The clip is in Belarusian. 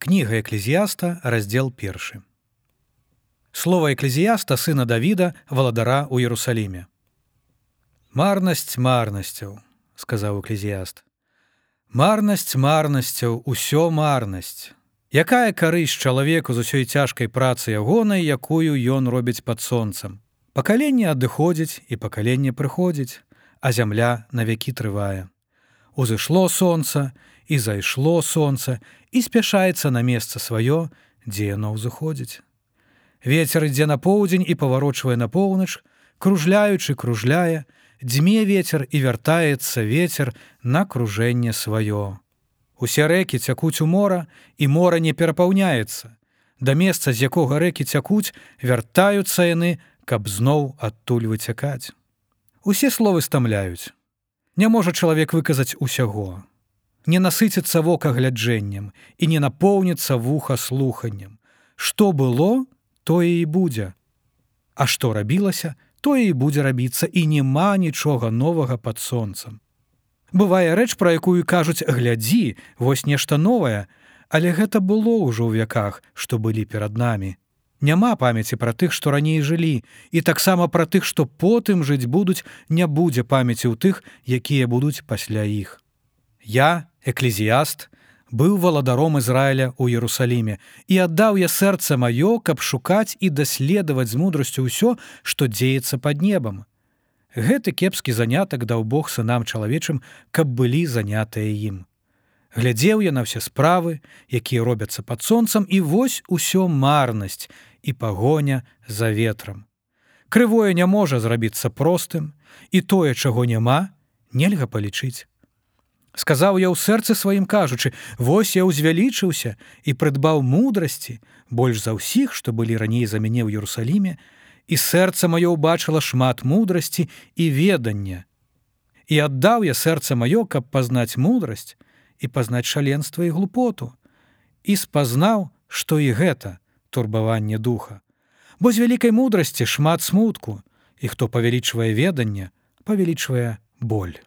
Кніга эклезіяста, раздзел першы. Слова эклезіяста сына Давіда валадара ў Ерусаліме. Марнасць марнасцяў, сказаў эклезіяст. Марнасць марнасцяў, усё марнасць. Якая карысць чалавеку з усёй цяжкай працы ягонай, якую ён робіць пад сонцам. Пакаленне адыходзіць і пакаленне прыходзіць, а зямля навякі трывае. Узышло сонца і зайшло сонца і спяшаецца на месца сваё, дзе яно ўзыходзіць. Вецер ідзе на поўдзень і паварочвае на поўнач, кружляючы кружляе, дзьме ветер і вяртаецца ветер на кружэнне сваё. Усе рэкі цякуць у мора і мора не перапаўняецца. Да месца, з якога рэкі цякуць, вяртаюцца яны, каб зноў адтуль выцякаць. Усе словы стамляюць. Не можа чалавек выказаць усяго. Не насыціцца вока гляджэннем і не напоўніцца вуха слуханнем. Што было, тое і будзе. А што рабілася, тое і будзе рабіцца і няма нічога новага пад сонцам. Бывае рэч, пра якую кажуць глядзі, вось нешта новае, але гэта было ўжо ў вяках, што былі перад намі. Няма памяці пра тых, што раней жылі, і таксама пра тых, што потым жыць будуць, не будзе памяці ў тых, якія будуць пасля іх. Я, эклезіяст, быў валадаром Ізраіля ў Ерусаліме і аддаў я сэрца маё, каб шукаць і даследаваць з мудрасцю ўсё, што дзеецца пад небам. Гэты кепскі занятак даў Бог сынам чалавечым, каб былі занятыя ім. Глядзеў я на ўсе справы, якія робяцца пад сонцам і вось усё марнасць і пагоня за ветрам. Крывое не можа зрабіцца простым, і тое, чаго няма, нельга палічыць. Сказаў я ў сэрцы сваім кажучы: Вось я ўзвялічыўся і прыдбаў мудрасці, больш за ўсіх, што былі раней за мяне ў Ерусаліме, і сэрца маё ўбачыла шмат мудрасці і ведання. І аддаў я сэрца маё, каб пазнаць мудрасць і пазнаць шаленства і глупоту. І спазнаў, што і гэта турбаванне духа. Бо з вялікай мудрасці шмат смутку, і хто павялічвае веданне, павялічвае боль.